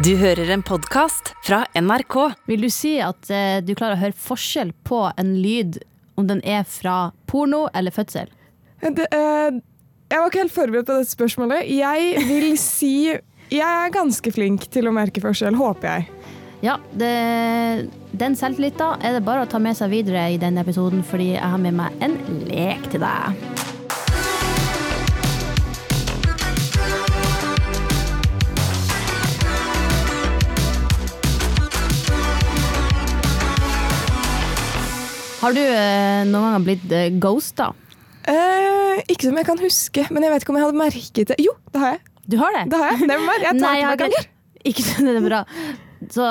Du hører en podkast fra NRK. Vil du si at eh, du klarer å høre forskjell på en lyd om den er fra porno eller fødsel? Det, eh, jeg var ikke helt forberedt på dette spørsmålet. Jeg vil si jeg er ganske flink til å merke forskjell, håper jeg. Ja, det, den selvtilliten er det bare å ta med seg videre i denne episoden, fordi jeg har med meg en lek til deg. Har du eh, noen gang blitt eh, ghosta? Eh, ikke som jeg kan huske, men jeg vet ikke om jeg hadde merket det. Jo, det har jeg. Du har det? Det har jeg. Never mind. Jeg tar Nei, jeg har tilbake ikke, ikke så det er bra. Så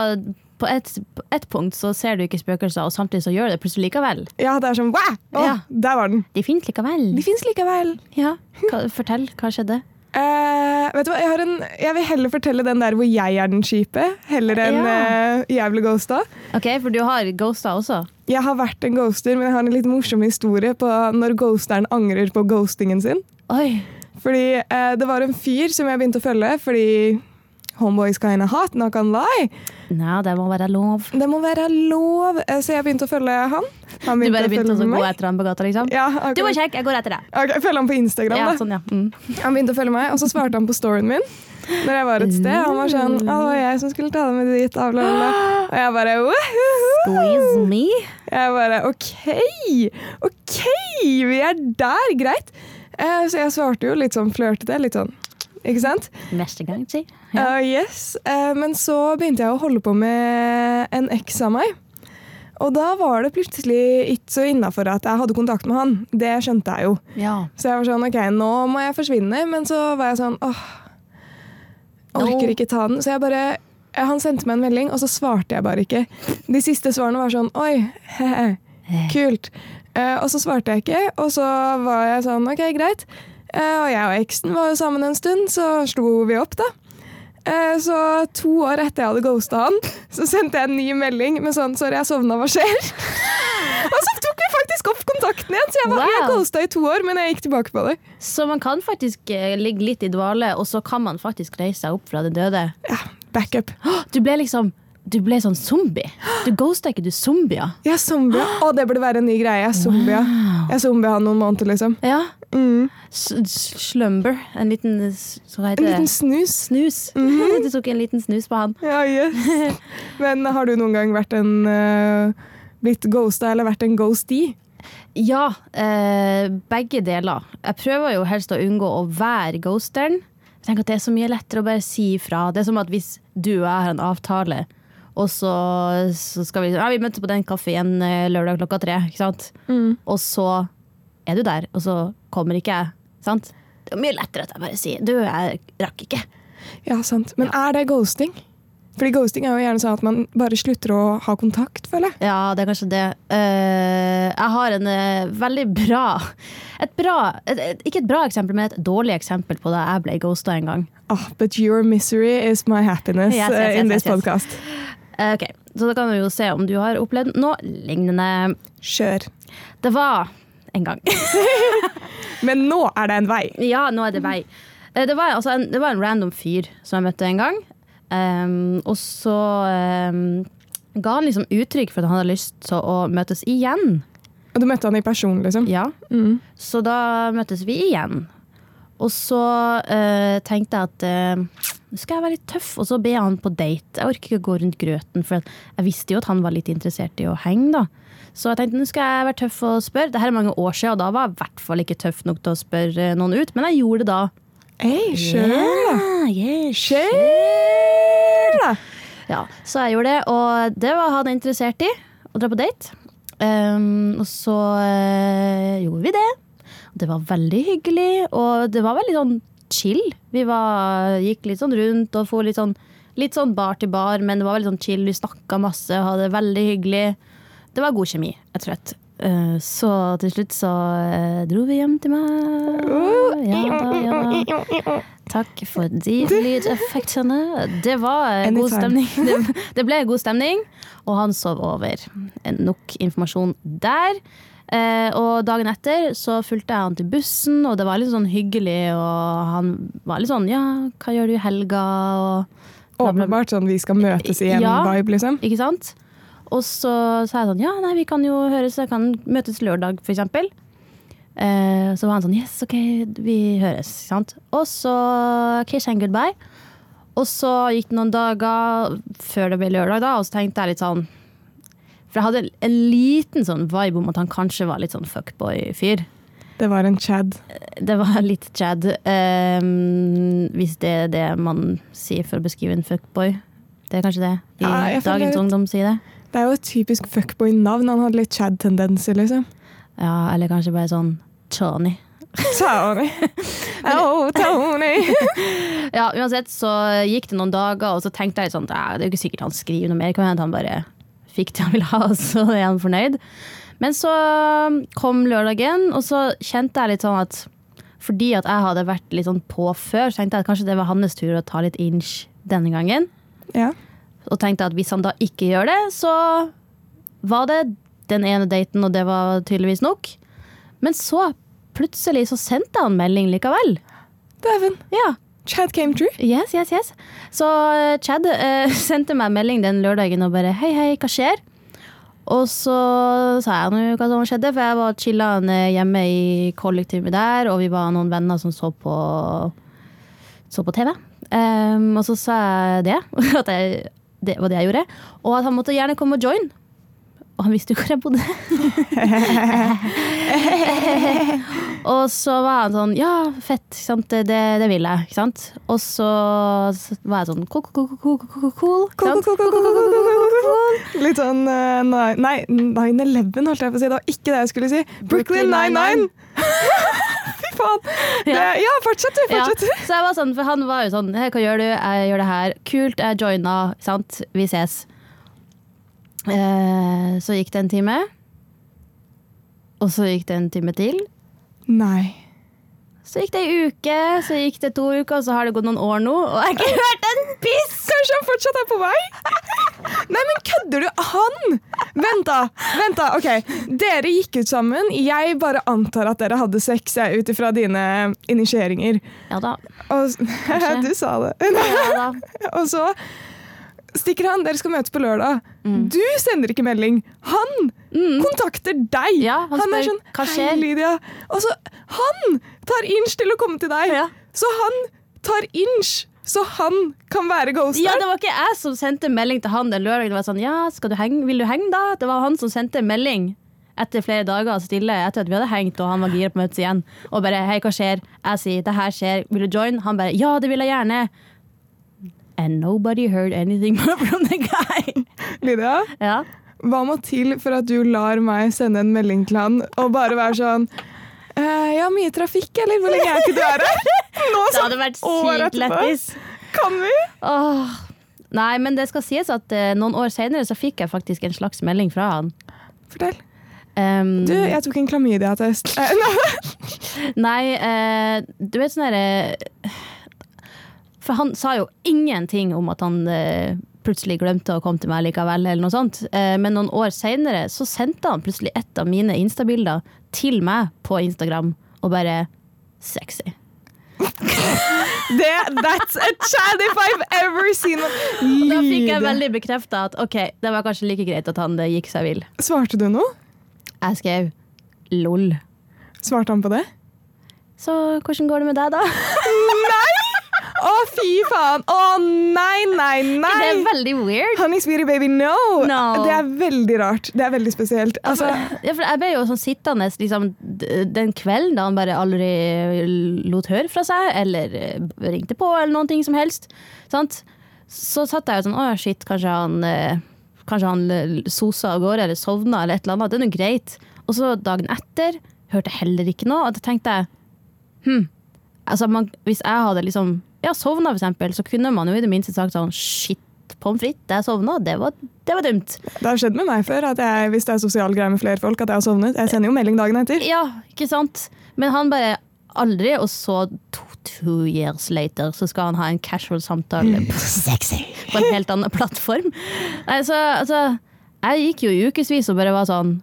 på et, på et punkt så ser du ikke spøkelser, og samtidig så gjør du det plutselig likevel. Ja, det er sånn wow! Å, Ja. Der var den. De finnes likevel. De fins likevel. Ja. Hva, fortell, hva skjedde? Eh, vet du hva, jeg, har en, jeg vil heller fortelle den der hvor jeg er den kjipe, heller enn Ja. uh, jeg ble ghosta. Ok, For du har ghosta også? Jeg har vært en ghoster, men jeg har en litt morsom historie på når ghosteren angrer på ghostingen sin. Oi. Fordi uh, det var en fyr som jeg begynte å følge, fordi homeboys kind of hot, not gonna lie. Nei, det må være lov. Det må være lov, eh, så jeg begynte å følge han. Han Du bare å begynte følge å gå etter han på gata, liksom? Ja, Du var kjekk, jeg går etter deg. Ok, følge han på Instagram, Ja, da. sånn, ja. Mm. Han begynte å følge meg, og så svarte han på storyen min. Når jeg var et sted. Han var sånn Å, 'Det var jeg som skulle ta deg med dit', bla, bla, bla. Og jeg bare Squeeze me. Jeg bare OK! OK! Vi er der! Greit. Eh, så jeg svarte jo litt sånn flørtete. Litt sånn, ikke sant? Neste gang, si. Ja. Uh, yes. Uh, men så begynte jeg å holde på med en eks av meg. Og da var det plutselig ikke så innafor at jeg hadde kontakt med han. Det skjønte jeg jo. ja. Så jeg var sånn OK, nå må jeg forsvinne. Men så var jeg sånn åh, orker ikke ta den. Så jeg bare eh, Han sendte meg en melding, og så svarte jeg bare ikke. De siste svarene var sånn Oi, hehe, kult. Uh, og så svarte jeg ikke, og så var jeg sånn OK, greit. Eh, og jeg og eksen var jo sammen en stund, så slo vi opp, da. Eh, så to år etter jeg hadde ghosta han, så sendte jeg en ny melding med sånn 'Sorry, jeg sovna, hva skjer?' og så tok vi faktisk opp kontakten igjen, så jeg, var, jeg ghosta i to år, men jeg gikk tilbake på det. Så man kan faktisk eh, ligge litt i dvale, og så kan man faktisk reise seg opp fra det døde. Ja, backup. Du ble liksom Du ble sånn zombie. Du ghosta ikke, du zombier. Ja, zombier. Å, det burde være en ny greie. Jeg er zombie. Jeg er han noen måneder, liksom. Ja. Mm. Slumber. En liten En liten snus. Snus. Du tok en liten snus på han. Ja, yes. Men har du noen gang vært en uh, blitt ghosta eller vært en ghostie? Ja, eh, begge deler. Jeg prøver jo helst å unngå å være ghosteren. Jeg tenker at Det er så mye lettere å bare si ifra. Det er som at hvis du og jeg har en avtale, og så, så skal vi ja, vi møtes på den kafeen eh, lørdag klokka tre, ikke sant? og så er du der, og så kommer ikke jeg. Sant? Det er mye lettere at jeg bare sier du, jeg rakk ikke. Ja, sant. Men er det ghosting? Fordi ghosting er jo gjerne sånn at man bare slutter å ha kontakt, føler jeg. Ja, det er kanskje det. Eh, jeg har en eh, veldig bra et bra et, Ikke et bra eksempel, men et dårlig eksempel på da jeg ble ghosta en gang. Ah, but your misery is my happiness Yes, yes, yes, in this podcast. Eh, ok, Så da kan vi jo se om du har opplevd noe lignende. Kjør. Det var en gang. Men nå er det en vei. ja, nå er det vei. Eh, Det var, altså en, det var en random fyr som jeg møtte en gang. Um, og så um, ga han liksom uttrykk for at han hadde lyst til å møtes igjen. Og du møtte han i person, liksom? Ja, Mm. Så da møttes vi igjen. Og så uh, tenkte jeg at eh, nå skal jeg være litt tøff, og så be han på date. Jeg orker ikke å gå rundt grøten, for jeg visste jo at han var litt interessert i å henge. da. Så jeg tenkte nå skal jeg være tøff og spørre. Dette er mange år siden, og da var jeg i hvert fall ikke tøff nok til å spørre noen ut, men jeg gjorde det da. Hey, sure. Yeah, yeah, da. Ja, så jeg gjorde det, og det var han interessert i, å dra på date. Um, og så uh, gjorde vi det. Det var veldig hyggelig, og det var veldig sånn chill. Vi var, gikk litt sånn rundt og for litt sånn, litt sånn bar til bar, men det var veldig sånn chill. Vi snakka masse, hadde det veldig hyggelig. Det var god kjemi, rett og slett. Eh, Så til slutt så eh, dro vi hjem til meg. Ja da, ja da. Takk for de lydeffektene. Det var Anytime. god stemning. Det, det ble god stemning, og han sov over. Eh, Nok informasjon der. Eh, og dagen etter så fulgte jeg han til bussen, og det var litt sånn hyggelig. Og han var litt sånn ja, hva gjør du i helga? Og Åpenbart sånn vi skal møtes i en Ja. liksom. Ikke sant? Og så sa jeg sånn, ja, nei, vi kan jo høres, jeg kan møtes lørdag, for eksempel. Eh, så var han sånn, yes, ok, vi høres, ikke sant? Og så kiss and goodbye. Og så gikk det noen dager før det ble lørdag, da, og så tenkte jeg litt sånn For jeg hadde en liten sånn vibe om at han kanskje var litt sånn fuckboy-fyr. Det var en chad. Det var litt Chad. eh, hvis det er det man sier for å beskrive en fuckboy. Det er kanskje det. I Ja, dagens ungdom sier det. Det er jo et typisk fuckboy-navn. Han hadde litt chad-tendenser, liksom. Ja, eller kanskje bare sånn Tony. Tony. Oh, Tony. Ja, uansett så gikk det noen dager, og så tenkte jeg litt sånn Det er jo ikke sikkert han skriver noe mer. Kan hende han bare fikk det han ville ha, og så er han fornøyd. Men så kom lørdagen, og så kjente jeg litt sånn at fordi at jeg hadde vært litt sånn på før, så tenkte jeg at kanskje det var hans tur å ta litt inch denne gangen. Ja. Og tenkte at hvis han da ikke gjør det, så var det den ene daten, og det var tydeligvis nok. Men så plutselig så sendte han melding likevel. Dæven. Ja, Chad came true. yes, yes, yes. Så eh, Chad eh, sendte meg melding den lørdagen og bare hei, hei, hva skjer? Og så sa jeg nå hva som skjedde, for jeg var chilla hjemme i kollektivet der, og vi var noen venner som så på, så på TV. Um, og så sa jeg det, at jeg, det var det jeg gjorde, og at han måtte gjerne komme og join. Og han visste jo hvor jeg bodde. og så var han sånn Ja, fett. Det, det, vil jeg. Ikke sant? Og så var jeg sånn cool. Litt sånn eh, nei- Nei, 9-11 holdt jeg på å si. Det var ikke det jeg skulle si. Brooklyn 99! Faen. Det, Ja. ja, fortsett du. Ja, så jeg var sånn, for han var jo sånn hva gjør du? Jeg gjør det her. Kult, jeg joina. Sant? Vi ses. Eh, så gikk det en time. Og så gikk det en time til. Nei. Så gikk det ei uke, så gikk det to uker, og så har det gått noen år nå, og jeg har ikke hørt en piss! Kanskje han fortsatt er på vei? Nei, men kødder du? Han! Vent, da. Vent da, ok. Dere gikk ut sammen. Jeg bare antar at dere hadde sex ut ifra dine initieringer. Ja da. Og, du sa det. Ja. Og så stikker han. Dere skal møtes på lørdag. Mm. Du sender ikke melding. Han kontakter deg. Ja, han er spør, sånn «Hva Hei, skjer?» Lydia. Og så Han tar inch til å komme til deg. Ja. Så han tar inch så han kan være ghoster. Ja, det var ikke jeg som sendte melding til han den lørdagen. Det var sånn, ja, skal du henge? Vil du henge da? Det var han som sendte melding etter flere dager stille etter at vi hadde hengt og han var gira på å møtes igjen. Og bare 'hei, hva skjer?' Jeg sier 'det her skjer, vil du join?' Han bare 'ja, det vil jeg gjerne'. And nobody heard anything from the guy. Lydia, Ja. hva må til for at du lar meg sende en melding til han og bare være sånn «Eh, Ja, mye trafikk, eller? Hvor lenge er ikke du er her? Nå Det hadde vært sykt lættis. Kan vi? Åh. Nei, men det skal sies at uh, noen år senere så fikk jeg faktisk en slags melding fra han. Fortell. Um, Du, jeg tok en klamydia-test. Nei. Eh, du vet sånn derre For han sa jo ingenting om at han plutselig glemte å komme til meg likevel, eller noe sånt. Eh, men noen år seinere så sendte han plutselig et av mine Insta-bilder til meg på Instagram, og bare Sexy. Det, that's a chad if I've ever seen. Da fikk jeg veldig bekrefta at ok, det var kanskje like greit at han det gikk seg vill. Svarte du noe? Jeg skrev lol. Svarte han på det? Så hvordan går det med deg, da? Å, fy faen! Å, nei, nei, Det er nei! veldig weird. Honey sweetie baby, no! No. Det er veldig rart. Det er veldig spesielt. Altså, ja, jeg ble jo sånn sittende liksom, den kvelden da han bare aldri lot høre fra seg, eller eh, ringte på, eller noen ting som helst. Sant? Så satt jeg jo sånn Å shit, kanskje han eh, Kanskje han eh, sosa av gårde, eller sovna, eller et eller annet. Det er nå greit. Og så dagen etter hørte jeg heller ikke noe, og da tenkte jeg hm, altså man, Hvis jeg hadde liksom ja, sovna, eksempel, så kunne man jo i det minste sagt sånn Shit, pommes frites, jeg sovna. Det var, det var dumt. det har skjedd med meg før, at jeg, hvis det er sosial greie med flere folk, at jeg har sovnet. Jeg sender jo melding dagen etter. Ja, ikke sant? Men han bare aldri, og så to, two years later så skal han ha en casual samtale på, på en helt annen plattform. Nei, så, altså, jeg gikk jo i ukevis og bare var sånn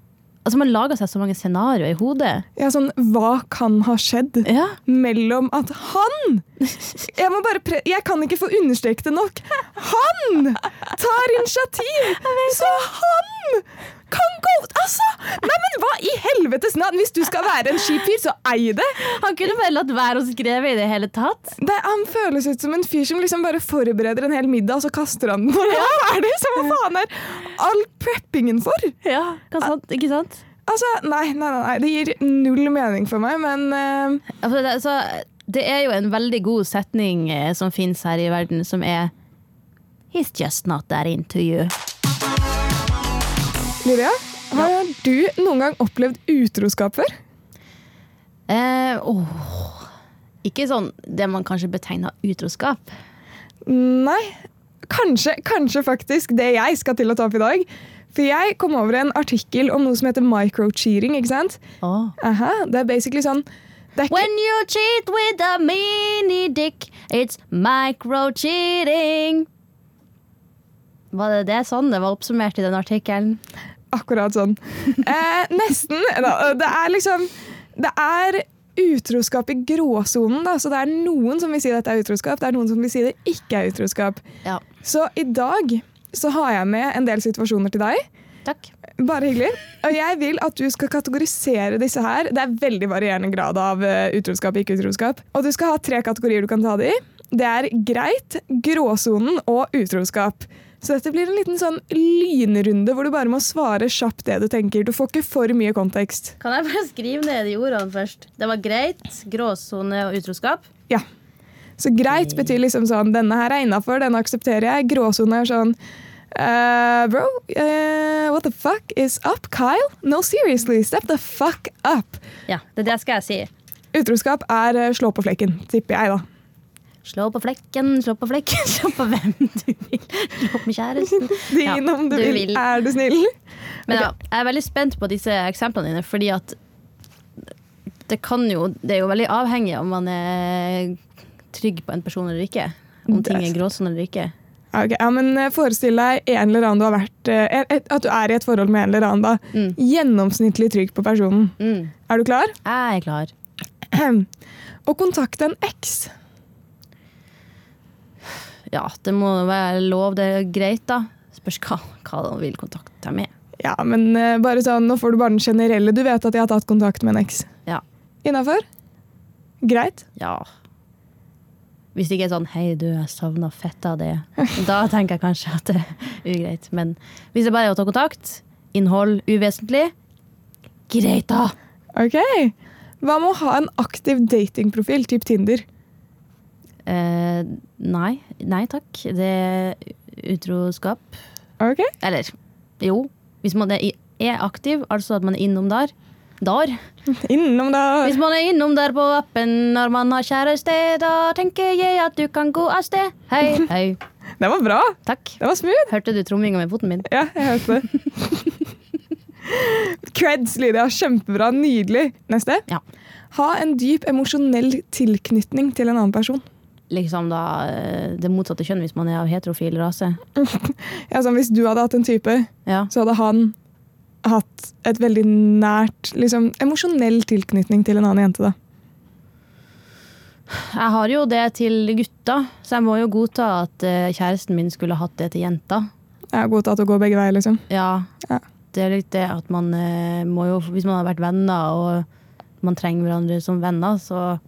Altså Man lager seg så mange scenarioer i hodet. Ja, sånn, hva kan ha skjedd Ja. mellom at han Jeg må bare pre Jeg kan ikke få understreket det nok. Han tar initiativ! Så han kan gå Altså! Nei, men hva i helvetes navn? Hvis du skal være en kjip fyr, så ei det! Han kunne bare latt være å skrive i det hele tatt. det! Han føles ut som en fyr som liksom bare forbereder en hel middag, og så kaster han den når han er ferdig. Så hva faen er all preppingen for? Ja, sant? Ikke sant? Altså, nei, nei, nei, nei. Det gir null mening for meg, men uh... Altså, det, altså, det er jo en veldig god setning eh, som finnes her i verden, som er He's just not that into you. Lydia, har du noen gang opplevd utroskap før? Eh, åh. Ikke sånn det man kanskje betegner utroskap. Nei. Kanskje, kanskje faktisk det jeg skal til å ta opp i dag. For jeg kom over en artikkel om noe som heter microcheating. ikke sant? Oh. Aha, det er basically sånn det er When you cheat with a mini dick, it's micro-cheating. Var det det sånn det var oppsummert i den artikkelen? Akkurat sånn. Eh, nesten. Det er liksom Det er utroskap i gråsonen, da. Så det er noen som vil si dette er utroskap, det er noen som vil si det ikke er utroskap. Ja. Så i dag så har jeg med en del situasjoner til deg. Takk. Bare hyggelig. Og jeg vil at du skal kategorisere disse her. Det er veldig varierende grad av eh, utroskap og ikke utroskap. Og du skal ha tre kategorier du kan ta det i. Det er greit, gråsonen og utroskap. Så dette blir en liten sånn lynrunde hvor du bare må svare kjapt det du tenker. Du får ikke for mye kontekst. Kan jeg bare skrive ned de ordene først? Det var greit, gråsone og utroskap. Ja. Så greit betyr liksom sånn denne her er innafor, denne aksepterer jeg. Gråsone er sånn uh, Bro, uh, what the fuck is up, Kyle? No, seriously, step the fuck up. Ja, det, det skal jeg si. Utroskap er eh, slå på flekken, tipper jeg, da. Slå på flekken, slå på flekken, slå på hvem du vil. Slå på kjæresten. Din Ja, om du, du vil. vil. Er du snill? Men ja, jeg er veldig spent på disse eksemplene dine, fordi at det kan jo Det er jo veldig avhengig om man er trygg på en person eller ikke. Om ting er gråsone eller ikke. Ja, ja, men eh, Forestill deg en eller annen du har vært, eh, at du er i et forhold med en eller annen. da. Mm. Gjennomsnittlig trygg på personen. Mm. Er du klar? Jeg er klar. Å kontakte en eks. Ja, det må være lov. Det er greit, da. Spørs hva, hva de vil kontakte deg med. Ja, men eh, bare sånn, nå får du bare den generelle. Du vet at jeg har tatt kontakt med en eks. Ja. Innafor? Greit. Ja. Hvis det ikke er sånn 'hei, du, jeg savna fett av det', da tenker jeg kanskje at det er ugreit. Men hvis det bare er å ta kontakt, innhold uvesentlig, greit, da. Ok. Hva med å ha en aktiv datingprofil, typ Tinder? Eh, nei. Nei takk. Det er utroskap. Ok. Eller jo, hvis man er, aktiv, altså at man er innom der. Der. Innom der. Hvis man er innom der på appen når man har kjæreste, da tenker jeg at du kan gå av sted. Hei, hei. Det var bra. Takk. Det var smooth. Hørte du tromminga med foten min? Ja, jeg hørte det. Creds, Lydia. Kjempebra. Nydelig. Neste. Ja. Ha en dyp emosjonell tilknytning til en annen person. Liksom da eh, det motsatte kjønn hvis man er av heterofil rase. Ja, sånn, hvis du hadde hatt en type, Ja. så hadde han hatt et veldig nært, liksom, emosjonell tilknytning til en annen jente. da. Jeg har jo det til gutta, så jeg må jo godta at eh, kjæresten min skulle hatt det til jenta. Jeg har godtatt å gå begge veier, liksom. Ja, Ja. det er litt det at man eh, må jo Hvis man har vært venner og man trenger hverandre som venner, så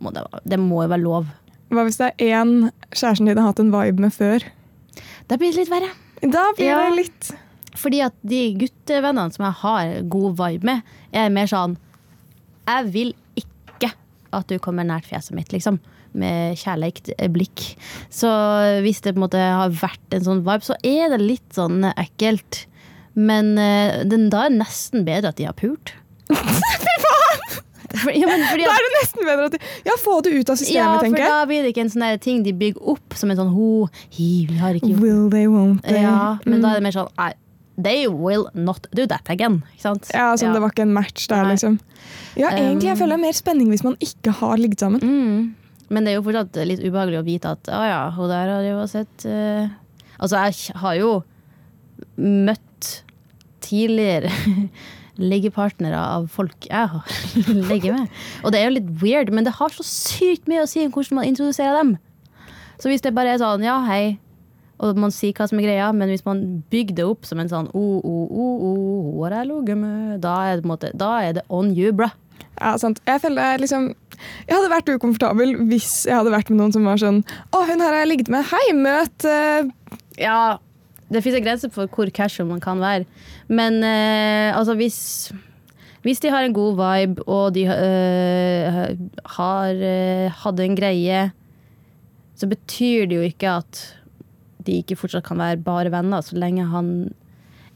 må det, det må jo være lov. Hva hvis det er én kjæresten din har hatt en vibe med før? Da blir det litt verre. Da blir Ja. det litt Fordi at de guttevennene som jeg har god vibe med, er mer sånn Jeg vil ikke at du kommer nært fjeset mitt, liksom. Med kjærleikt blikk. Så hvis det på en måte har vært en sånn vibe, så er det litt sånn ekkelt. Men eh, den, da er nesten bedre at de har pult. For, ja, men fordi Da er det nesten bedre at Ja, få det ut av systemet, ja, for tenker jeg. da blir det ikke en sånn ting de bygger opp som en sånn ho, hi, vi har ikke gjort Will they, won't they? Ja, men da Mm. er det mer sånn nei, They will not do that again. Ja, som det var ikke en match der, liksom. Ja, egentlig jeg Um, føler det er mer spenning hvis man ikke har ligget sammen. Mm. Men det er jo fortsatt litt ubehagelig å vite at å ja, hun der har jo sett uh... Altså, jeg har jo møtt tidligere liggepartnere av folk jeg har ligget med. Og det er jo litt weird, men det har så sykt mye å si om hvordan man introduserer dem. Så hvis det bare er sånn ja, hei, og man sier hva som er greia, men hvis man bygger det opp som en sånn oh, oh, oh, oh, har jeg ligget med, da er, det, måte, da er det on you, bra. Ja, sant. Jeg føler er liksom Jeg hadde vært ukomfortabel hvis jeg hadde vært med noen som var sånn Å, hun her har jeg ligget med. Hei, møt uh... Ja, det fins en grense for hvor casual man kan være. Men eh, altså, hvis hvis de har en god vibe, og de eh, har uh, hatt en greie, så betyr det jo ikke at de ikke fortsatt kan være bare venner, så lenge han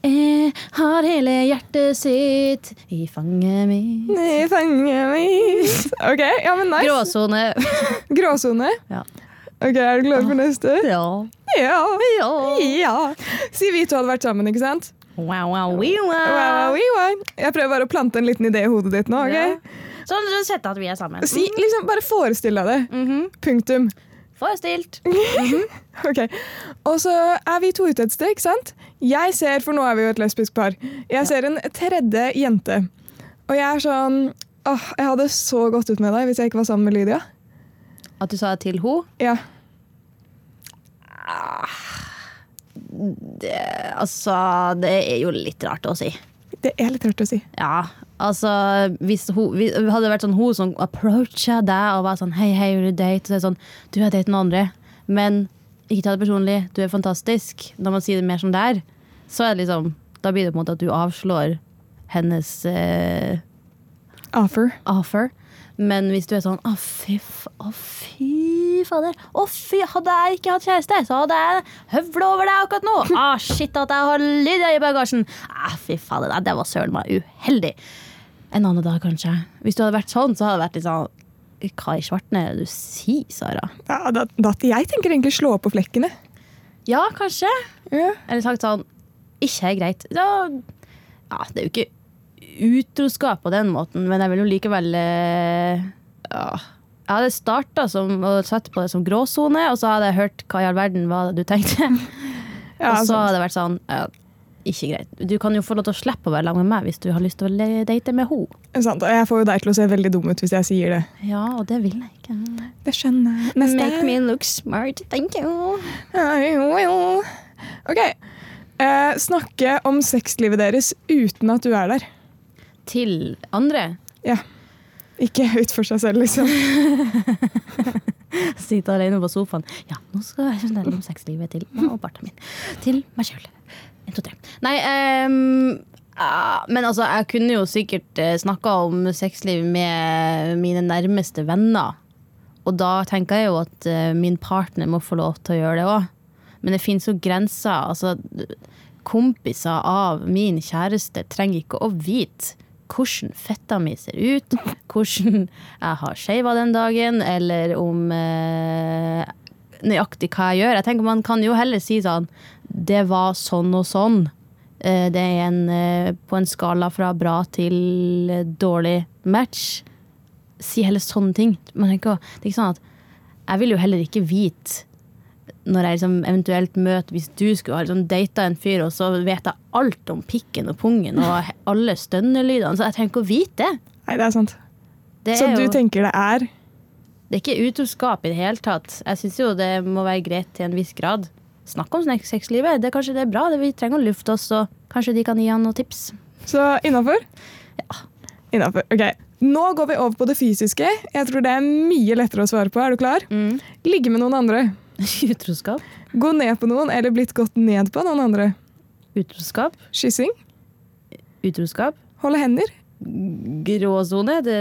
jeg har hele hjertet sitt i fanget mitt. I fanget mitt. OK, ja, men nice. Gråsone. Gråsone. Ja. Ok, Er du klar for neste? ja. Ja. ja. ja. Si vi to hadde vært sammen, ikke sant? Wow, wow, wee, Wow, wow. wow, wow. Jeg prøver bare å plante en liten idé i hodet ditt nå. ok? Ja. Sånn sett at vi er sammen. Si, liksom, bare forestill deg det. Mhm. Punktum. Forestilt. Ok, Og så er vi to ute et sted, ikke sant? Jeg ser, for nå er vi jo et lesbisk par, jeg ser en tredje jente. Og jeg er sånn åh, Jeg hadde så gått ut med deg hvis jeg ikke var sammen med Lydia. At du sa det til henne? Ja. Det, altså, det er jo litt rart å si. Det er litt rart å si. Ja, altså Hvis hun, hvis, hadde det vært sånn hun som approacha deg og var sånn Hei, hei, vil du date? Så er det sånn Du har datet noen andre, men ikke ta det personlig. Du er fantastisk. Når man sier det mer som det er, så er det liksom Da blir det på en måte at du avslår hennes eh, Offer. offer. Men hvis du er sånn Å, fy, å, fy fader. Å, fy, hadde jeg ikke hatt kjæreste, så hadde jeg høvla over deg akkurat nå. Ah, shit, at jeg har Lydia i bagasjen. Ah, fy fader, det var søren meg uheldig. En annen dag, kanskje. Hvis du hadde vært sånn, så hadde det vært litt sånn Hva i svarten er det du sier, Sara? Ja, da, da, jeg tenker egentlig slå opp på flekkene. Ja, kanskje. Ja. Eller sagt sånn Ikke er greit. Da, ja, det er jo ikke utroskap på den måten, men jeg vil jo likevel eh, ja. Jeg hadde starta og satt på det som gråsone, og så hadde jeg hørt hva i all verden var det du tenkte. Ja, og så hadde det vært sånn ja, Ikke greit. Du kan jo få lov til å slippe å være sammen med meg hvis du har lyst til å date med henne. Sant, og jeg får jo deg til å se veldig dum ut hvis jeg sier det. Ja, og det vil jeg ikke. Det skjønner jeg. Neste. Make me look smart, thank you. Ok. Eh, snakke om sexlivet deres uten at du er der. Til andre. Ja. Ikke ut for seg selv, liksom. Sitte alene på sofaen. Ja, nå skal jeg fortelle om sexlivet til og barten min. Til meg sjøl. En, to, tre. Nei, um, uh, men altså, jeg kunne jo sikkert uh, snakka om sexliv med mine nærmeste venner. Og da tenker jeg jo at eh, min partner må få lov til å gjøre det òg. Men det fins jo grenser. Altså, kompiser av min kjæreste trenger ikke å vite hvordan fetta mi ser ut, hvordan jeg har shava den dagen, eller om eh, nøyaktig hva jeg gjør. Jeg tenker Man kan jo heller si sånn Det var sånn og sånn. Eh, det er en, eh, på en skala fra bra til dårlig match. Si heller sånne ting. Tenker, det er ikke sånn at Jeg vil jo heller ikke vite når jeg liksom eventuelt møter Hvis du skulle ha liksom data en fyr, og så vet jeg alt om pikken og pungen og alle stønnelydene, så jeg trenger ikke å vite det. Nei, det er sant. Det Så er, du jo, tenker det er det er ikke utroskap i det hele tatt. Jeg syns jo det må være greit til en viss grad. Snakk om sexlivet. Det er kanskje det er bra. Det vi trenger å lufte oss, og kanskje de kan gi han noen tips. Så innafor? Ja. Innafor. Ok. Nå går vi over på det fysiske. Jeg tror det er mye lettere å svare på. Er du klar? Mm. Ligge med noen andre. Utroskap? Gå ned på noen, eller blitt gått ned på noen andre. Utroskap? Kyssing. Utroskap? Holde hender. Gråsone? Det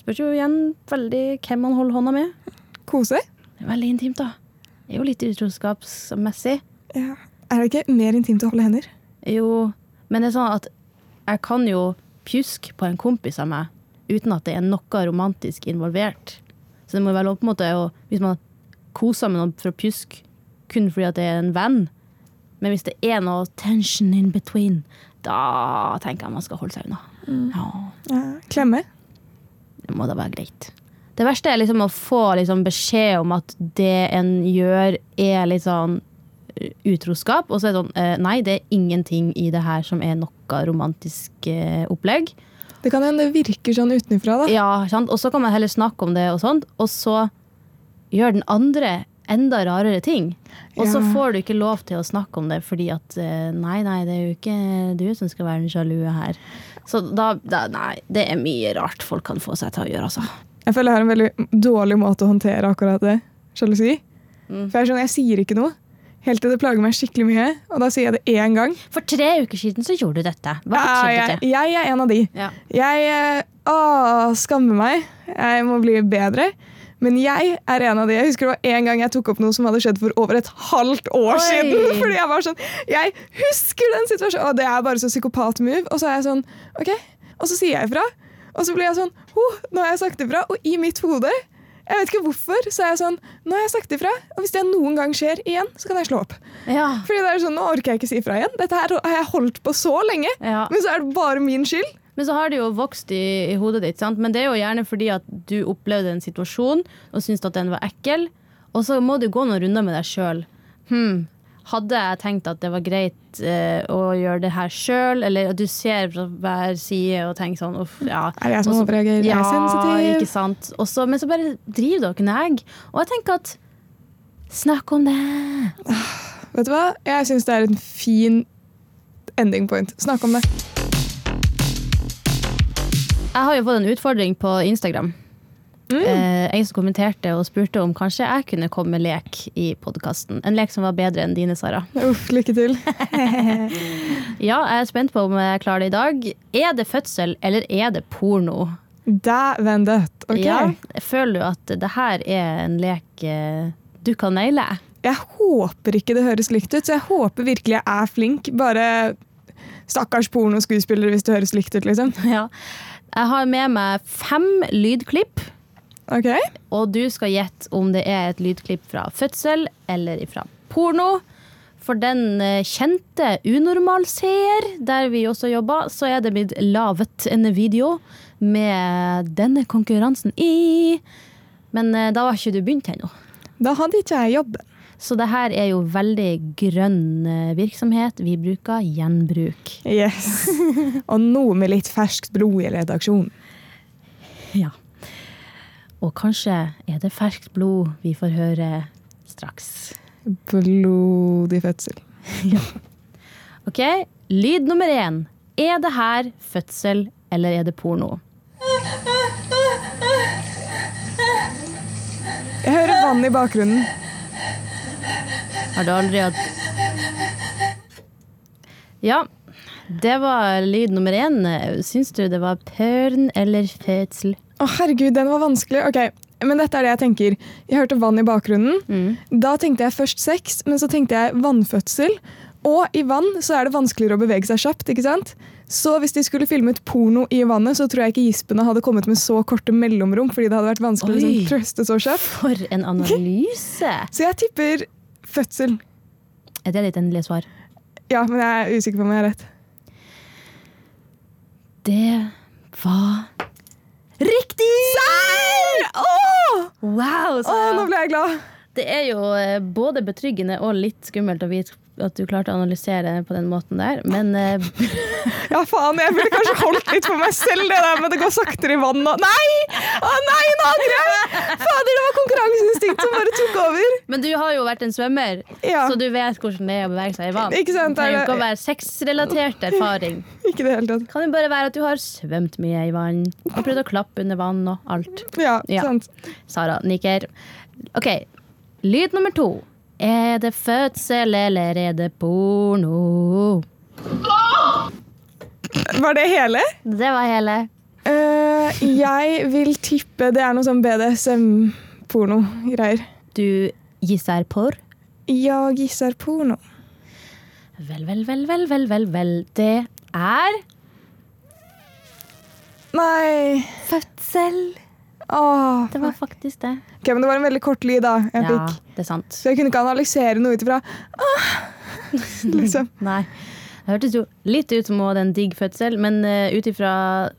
spørs jo igjen veldig hvem man holder hånda med. Kose. Veldig intimt, da. Det er jo litt utroskapsmessig. Ja. Er det ikke mer intimt å holde hender? Jo, men det er sånn at jeg kan jo pjuske på en kompis av meg uten at det er noe romantisk involvert. Så det må være lov på en måte å Hvis man koser med noen for å pjuske kun fordi at det er en venn, men hvis det er noe tension in between, da tenker jeg man skal holde seg unna. Ja, Ja. Klemme. det må da være greit. Det verste er liksom å få liksom beskjed om at det en gjør, er litt sånn utroskap. Og så er det sånn eh, Nei, det er ingenting i det her som er noe romantisk eh, opplegg. Det kan hende det virker sånn utenfra, da. Ja, sant? Og så kan man heller snakke om det, og sånt, og så gjør den andre enda rarere ting. Og så Ja. får du ikke lov til å snakke om det fordi at eh, Nei, nei, det er jo ikke du som skal være den sjalue her. Så da, da Nei, det er mye rart folk kan få seg til å gjøre, altså. Jeg føler jeg har en veldig dårlig måte å håndtere akkurat det. Sjalusi. Mm. For jeg sånn, jeg sier ikke noe. Helt til det plager meg skikkelig mye. Og da sier jeg det én gang. For tre uker siden så gjorde du dette. Hva Ja, jeg, til? jeg er en av de. Ja. Jeg eh, å, skammer meg. Jeg må bli bedre. Men jeg er en av de. Jeg husker det var en gang jeg tok opp noe som hadde skjedd for over et halvt år Oi. siden. Fordi jeg var sånn, jeg husker den situasjonen! Og det er bare så psykopat-move. Og så er jeg sånn, ok. Og så sier jeg ifra. Og så blir jeg sånn, oh, nå har jeg sagt ifra. Og i mitt hode, jeg vet ikke hvorfor, så er jeg sånn, nå har jeg sagt ifra. Og hvis det noen gang skjer igjen, så kan jeg slå opp. Ja. Fordi det er sånn, nå orker jeg ikke si ifra igjen. Dette her har jeg holdt på så lenge. Ja. Men så er det bare min skyld. Men så har det jo vokst i, i hodet ditt, sant? men det er jo gjerne fordi at du opplevde en situasjon og syntes at den var ekkel, og så må du gå noen runder med deg sjøl. Hmm. Hadde jeg tenkt at det var greit eh, å gjøre det her sjøl, eller at du ser fra hver side og tenker sånn uff, ja. Er det jeg som overreagerer? Ja. Jeg er Ja, sensitiv. ikke sant. Også, men så bare driver dere neg. Og jeg tenker at Snakk om det! Vet du hva? Jeg syns det er en fin ending point. Snakk om det. Jeg har jo fått en utfordring på Instagram. Mm. Eh, en som kommenterte og spurte om kanskje jeg kunne komme med lek i podkasten. En lek som var bedre enn dine, Sara. Uff, lykke til. Ja, jeg er spent på om jeg klarer det i dag. Er det fødsel, eller er det porno? Dæven dødt. Ok. Ja, føler du at det her er en lek eh, du kan naile? Jeg håper ikke det høres likt ut, så jeg håper virkelig jeg er flink. Bare stakkars pornoskuespillere hvis det høres likt ut, liksom. Ja. Jeg har med meg fem lydklipp, Ok? og du skal gjette om det er et lydklipp fra fødsel eller fra porno. For den eh, kjente Unormal-seer, der vi også jobber, så er det blitt laget en video med denne konkurransen i. Men eh, da var ikke du begynt ennå. Da hadde ikke jeg jobben. Så det her er jo veldig grønn eh, virksomhet. Vi bruker gjenbruk. Yes. Og noe med litt ferskt blod i redaksjonen. Ja. Og kanskje er det ferskt blod vi får høre straks. Blodig fødsel. ja. Ok, Lyd nummer én. Er det her fødsel, eller er det porno? Jeg hører vann i bakgrunnen. Har du aldri hatt Ja, det var lyd nummer én. Syns du det var pørn eller fødsel? Å herregud, den var vanskelig. Ok, men dette er det jeg tenker. Jeg hørte vann i bakgrunnen. Mm. Da tenkte jeg først sex, men så tenkte jeg vannfødsel. Og i vann så er det vanskeligere å bevege seg kjapt. ikke sant? Så hvis de skulle filmet porno i vannet, så tror jeg ikke gispene hadde kommet med så korte mellomrom. fordi det hadde vært vanskelig å liksom, trøste så kjapt. For en analyse! Så jeg tipper fødsel. Er det ditt endelige svar? Ja, men jeg er usikker på om jeg har rett. Det var riktig! Serr! Oh! Wow! Åh, nå ble jeg glad. Det er jo eh, både betryggende og litt skummelt å vite at du klarte å analysere på den måten der, men eh, Ja, faen, jeg ville kanskje holdt litt for meg selv, det der med det går saktere i vann og Nei! Å nei, nå angrer jeg! Fader, det var konkurranseinstinkt som bare tok over. Men du har jo vært en svømmer, Ja, så du vet hvordan det er å bevege seg i vann. Ikke sant, Det trenger er ikke å være sexrelatert erfaring. ikke det hele tatt. Kan jo bare være at du har svømt mye i vann og prøvd å klappe under vann og alt. Ja, Ja. sant. Sara nikker. OK, lyd nummer to. Er det fødsel, eller er det porno? Var det hele? Det var hele. Uh, jeg vil tippe det er noe sånn BDSM-porno-greier. Du gisser porr? Jeg gisser porno. Vel, vel, vel, vel, vel, vel, vel. Det er Nei fødsel. Åh. Det var faktisk det. Ok, men det var en veldig kort lyd, da. Jeg Ja, fikk. det er sant. Så jeg kunne ikke analysere noe ut ifra liksom. Nei. Det hørtes jo litt ut som en digg fødsel, men uh, ut ifra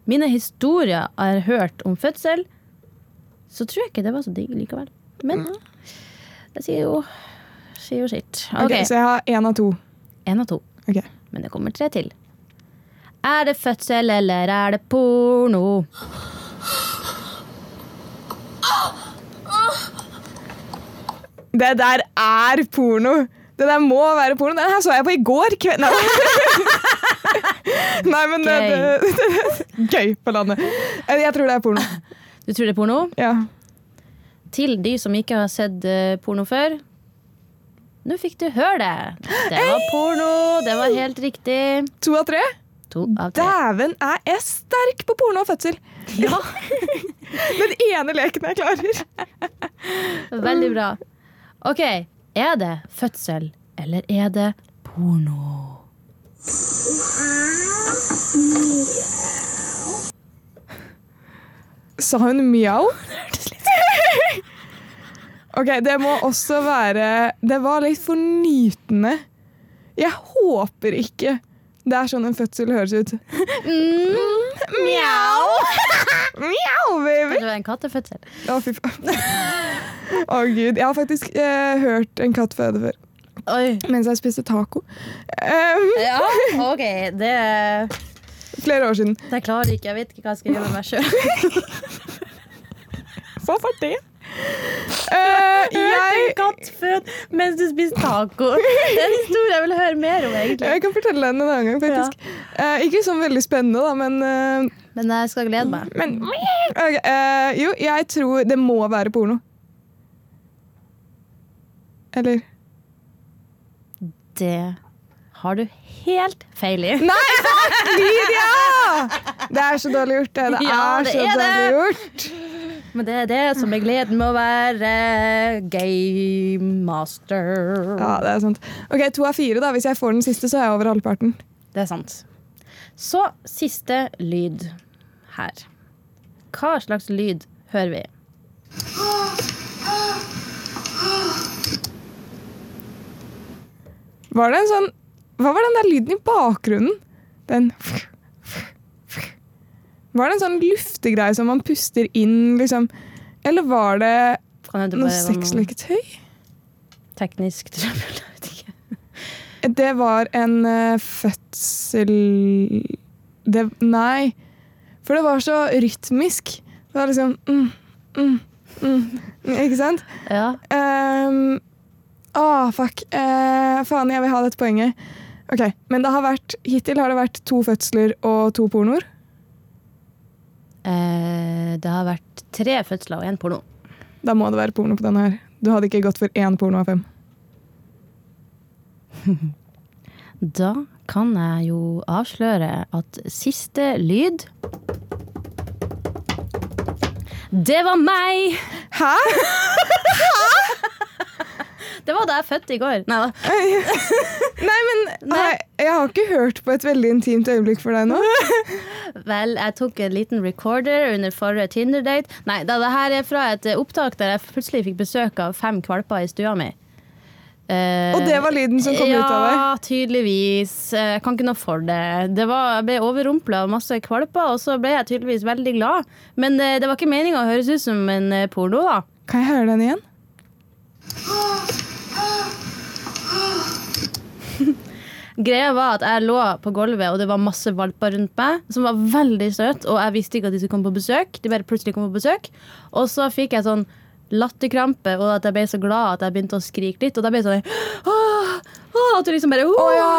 mine historier jeg har hørt om fødsel, så tror jeg ikke det var så digg likevel. Men det sier jo sier jo sitt. Ok, Ok, Så jeg har én av to. Én av to. Okay. Men det kommer tre til. Er det fødsel, eller er det porno? Det der er porno! Det der må være porno. Den her så jeg på i går kveld. Nei, Nei men det, det, det, Gøy på landet. Eh, Jeg tror det er porno. Du tror det er porno? Ja. Til de som ikke har sett eh, porno før. Nå fikk du høre det. Det var porno. Det var helt riktig. To av tre. To av tre. Dæven, er sterk på porno og fødsel! Ja, Den ene leken jeg klarer. Veldig bra. OK. Er det fødsel, eller er det porno? Sa hun mjau? Ok, det må også være Det var litt fornytende. Jeg håper ikke det er sånn en fødsel høres ut. Mjau! Mjau, baby! Det var en kattefødsel. Å, fy faen. Å, gud. Jeg har faktisk eh, hørt en katt føde før. Oi. Mens jeg spiste taco. Um, Ja, OK. Det, flere år siden. det klarer ikke. Jeg vet ikke hva jeg skal gjøre med meg sjøl. Hva var det? Uh, jeg, kattfød mens du spiser taco. Det er en historie jeg vil høre mer om, egentlig. jeg kan fortelle den en annen gang, faktisk. Uh, ikke sånn veldig spennende, da, men uh, Men jeg skal glede meg. Men okay, eh, Jo, jeg tror det må være porno. Eller Det har du helt feil i. Nei, fuck! Lydia! Det er så dårlig gjort, det. Det Ja, er det så er det. dårlig gjort. Men det er det som er gleden med å være game master. Ja, det er sant. Ok, To av fire, da. Hvis jeg får den siste, så er jeg over halvparten. Det er sant. Så siste lyd her. Hva slags lyd hører vi? Var det en sånn Hva var den der lyden i bakgrunnen? Den Var det en sånn luftegreie som man puster inn, liksom? Eller var det noe sexleketøy? teknisk trøbbel. Jeg vet ikke. Det var en uh, fødsel det, Nei. For det var så rytmisk. Det var liksom mm, mm, mm, Ikke sant? Ja. Um, Åh, fuck. Eh, faen, jeg vil ha dette poenget. Ok, Men det har vært, hittil har det vært to fødsler og to pornoer. Eh, det har vært tre fødsler og én porno. Da må det være porno på denne her. Du hadde ikke gått for én porno av fem. Da kan jeg jo avsløre at siste lyd Det var meg! Hæ? Hæ?! Det var da jeg fødte i går. Nei da. Nei, men Nei. Jeg, jeg har ikke hørt på et veldig intimt øyeblikk for deg nå. Vel, jeg tok en liten recorder under forrige Tinder-date. Nei, da, det her er fra et eh, opptak der jeg plutselig fikk besøk av fem kvalper i stua mi. Eh, Og det var lyden som kom ja, ut av deg? Ja, tydeligvis. Eh, Jeg kan ikke noe for det. det var, jeg ble overrumpla av masse kvalper, og så ble jeg tydeligvis veldig glad. Men det, det var ikke meninga å høres ut som en eh, porno, da. Kan jeg høre den igjen? Greia var at jeg lå på gulvet, og det var masse valper rundt meg, som var veldig søte, og jeg visste ikke at de skulle komme på besøk. De bare plutselig kom på besøk. Og så fikk jeg sånn latterkrampe, og at jeg ble så glad at jeg begynte å skrike litt. Og da ble jeg sånn Åh, åh, At du liksom bare Å ja,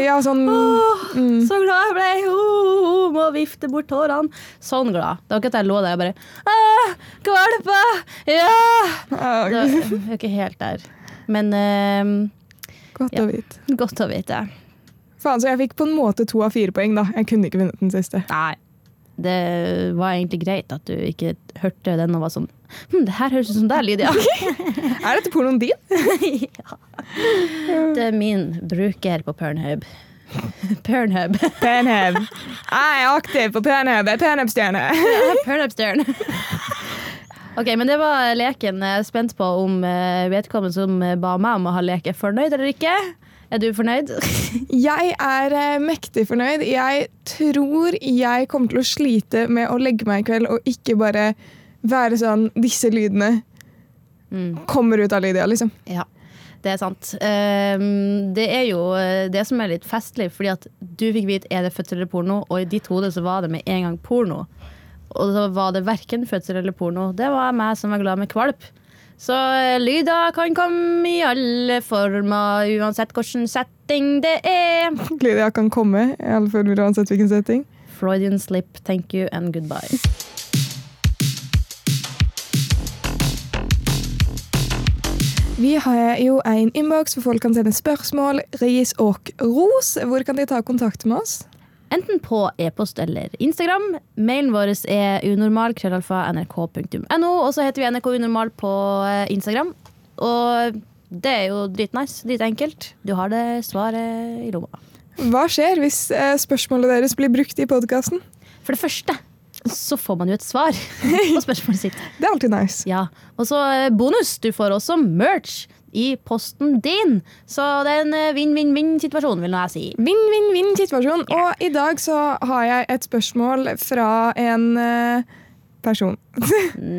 ja, sånn Åh, mm. Så glad jeg ble! Åh, må vifte bort tårene. Sånn glad. Det var ikke at jeg lå der og bare «Åh, Kvalper! Ja! Det var, jeg er ikke helt der. Men uh, Godt å vite. godt å vite. Faen, så jeg fikk på en måte to av fire poeng, da. Jeg kunne ikke vunnet den siste. Nei. Det var egentlig greit at du ikke hørte den og var sånn hm, Det her høres ut som deg, Lydia. Er dette pornoen din? ja. Det er min bruker på Pernhub. Pernhub. Pernhub. Jeg er aktiv på Pernhub. Jeg er Pernhub-stjerne. Pernhub-stjerne. Ok, men det var leken. Jeg er spent på om eh, vedkommende som ba meg om å ha lek, er fornøyd eller ikke. Er du fornøyd? Jeg er eh, mektig fornøyd. Jeg tror jeg kommer til å slite med å legge meg i kveld og ikke bare være sånn Disse lydene Mm. kommer ut av Lydia, liksom. Ja. Det er sant. Ehm, det er jo eh, det som er litt festlig, fordi at du fikk vite er det fødsel eller porno, og i ditt hode så var det med en gang porno. Og så var det verken fødsel eller porno. Det var meg som var glad med kvalp. Så eh, lyder kan komme i alle former, uansett hvilken setting det er. Lyder kan komme, i alle former, uansett hvilken setting. Freudian slip, thank you and goodbye. Vi har jo en innboks hvor folk kan sende spørsmål, ris og ros. Hvor kan de ta kontakt med oss? Enten på e-post eller Instagram. Mailen vår er unormal.nrk.no, og så heter vi NRK Unormal på eh, Instagram. Og det er jo dritnice. Dritenkelt. Du har det svaret i lomma. Hva skjer hvis eh, spørsmålet deres blir brukt i podkasten? For det første så får man jo et svar på spørsmålet sitt. Det er alltid nice. Ja. Og så eh, bonus. Du får også merch i posten din. Så det er en eh, vinn-vinn-vinn-situasjon, vil nå jeg si. Vinn-vinn-vinn-situasjon. Og i dag så har jeg et spørsmål fra en eh, person.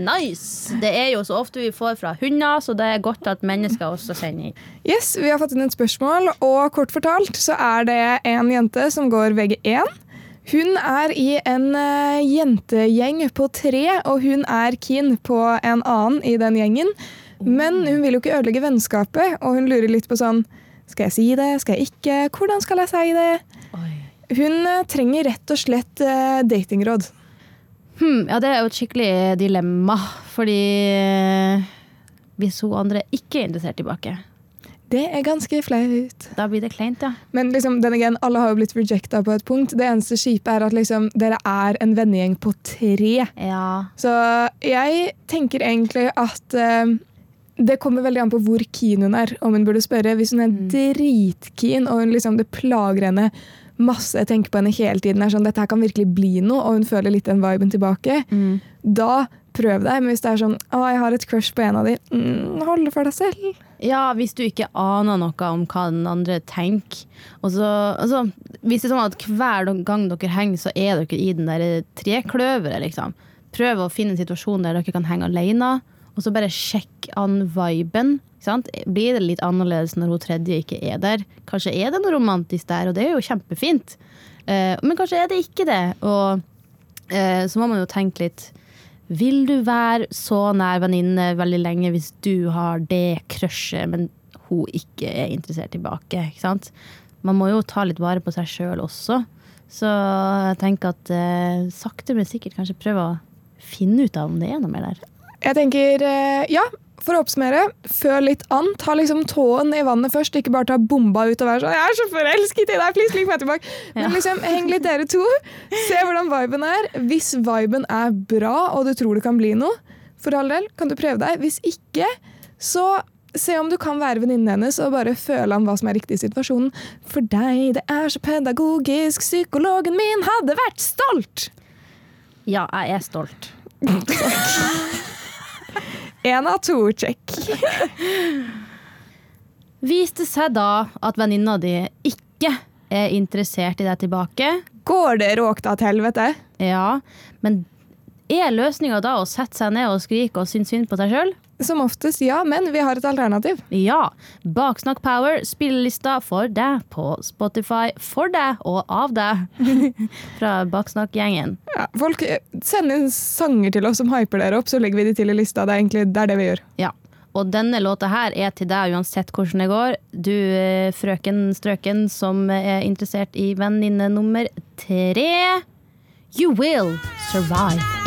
Nice! Det er jo så ofte vi får fra hunder, så det er godt at mennesker også sender inn. Yes, Vi har fått inn et spørsmål, og kort fortalt så er det en jente som går VG1. Hun er i en eh, jentegjeng på tre, og hun er keen på en annen i den gjengen. Men hun vil jo ikke ødelegge vennskapet, og hun lurer litt på sånn Skal jeg si det? Skal jeg ikke? Hvordan skal jeg si det? Hun eh, trenger rett og slett eh, datingråd. Hmm, ja, det er jo et skikkelig dilemma, fordi eh, hvis hun andre ikke er interessert tilbake, Det er ganske flaut. da blir det kleint, ja. Men liksom, den again, alle har jo blitt rejecta på et punkt. Det eneste kjipe er at liksom, dere er en vennegjeng på tre. Ja. Så jeg tenker egentlig at eh, det kommer veldig an på hvor keen hun er, om hun burde spørre. Hvis hun er dritkeen og liksom, det plager henne masse, jeg tenker på henne hele tiden, er sånn, dette her kan virkelig bli noe, og hun føler litt den viben tilbake, da prøv deg. Men hvis det er sånn å, jeg har et crush på en av de, mm, hold det for deg selv. Ja, hvis du ikke aner noe om hva den andre tenker. Og så, altså, hvis det er sånn at hver gang dere henger, så er dere i den der trekløveret, liksom. Prøv å finne en situasjon der dere kan henge alene, og så bare sjekk an viben. Blir det litt annerledes når hun tredje ikke er der? Kanskje er det noe romantisk der, og det er jo kjempefint. Eh, men kanskje er det ikke det. Og eh, så må man jo tenke litt Vil du være så nær venninne veldig lenge hvis du har det crushet, men hun ikke er interessert tilbake? Ikke sant? Man må jo ta litt vare på seg sjøl også. Så jeg tenker at eh, sakte, men sikkert kanskje prøve å finne ut av om det er noe mer der. Jeg tenker, eh, ja, for å oppsummere, føl litt an. Ta liksom tåen i vannet først, ikke bare ta bomba ut og være sånn 'Jeg er så forelsket i deg, please, ligg meg tilbake'. Men liksom, heng litt dere to. Se hvordan viben er. Hvis viben er bra, og du tror det kan bli noe, for all del, kan du prøve deg. Hvis ikke, så se om du kan være venninnen hennes og bare føle an hva som er riktig i situasjonen. For deg, det er så pedagogisk. Psykologen min hadde vært stolt! Ja, jeg er stolt. Én av to, check. Viste seg da at venninna di ikke er interessert i deg tilbake. Går det råkta til helvete? Ja, men er løsninga da å sette seg ned og skrike og synes synd på seg sjøl? Som oftest ja, men vi har et alternativ. Ja. Baksnakk Power, spillelista for deg på Spotify for deg og av deg. Fra Baksnakk-gjengen. Ja, folk sender Send inn sanger til oss som hyper dere opp, så legger vi de til i lista. Det er egentlig det, er det vi gjør. Ja. Og denne låta her er til deg uansett hvordan det går. Du eh, frøken strøken som er interessert i venninne nummer tre. You will survive.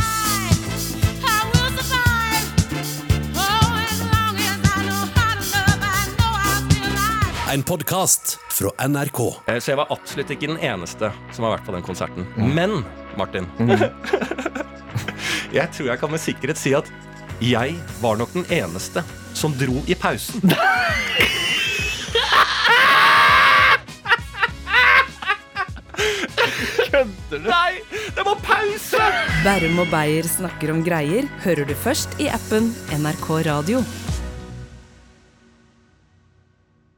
En podkast fra NRK. Eh, Så jeg var absolutt ikke den eneste som har vært på den konserten. Men, Martin Jeg tror jeg kan med sikkerhet si at jeg var nok den eneste som dro i pausen. Kødder du? Nei, det var pause! Bærum og Beyer snakker om greier hører du først i appen NRK Radio.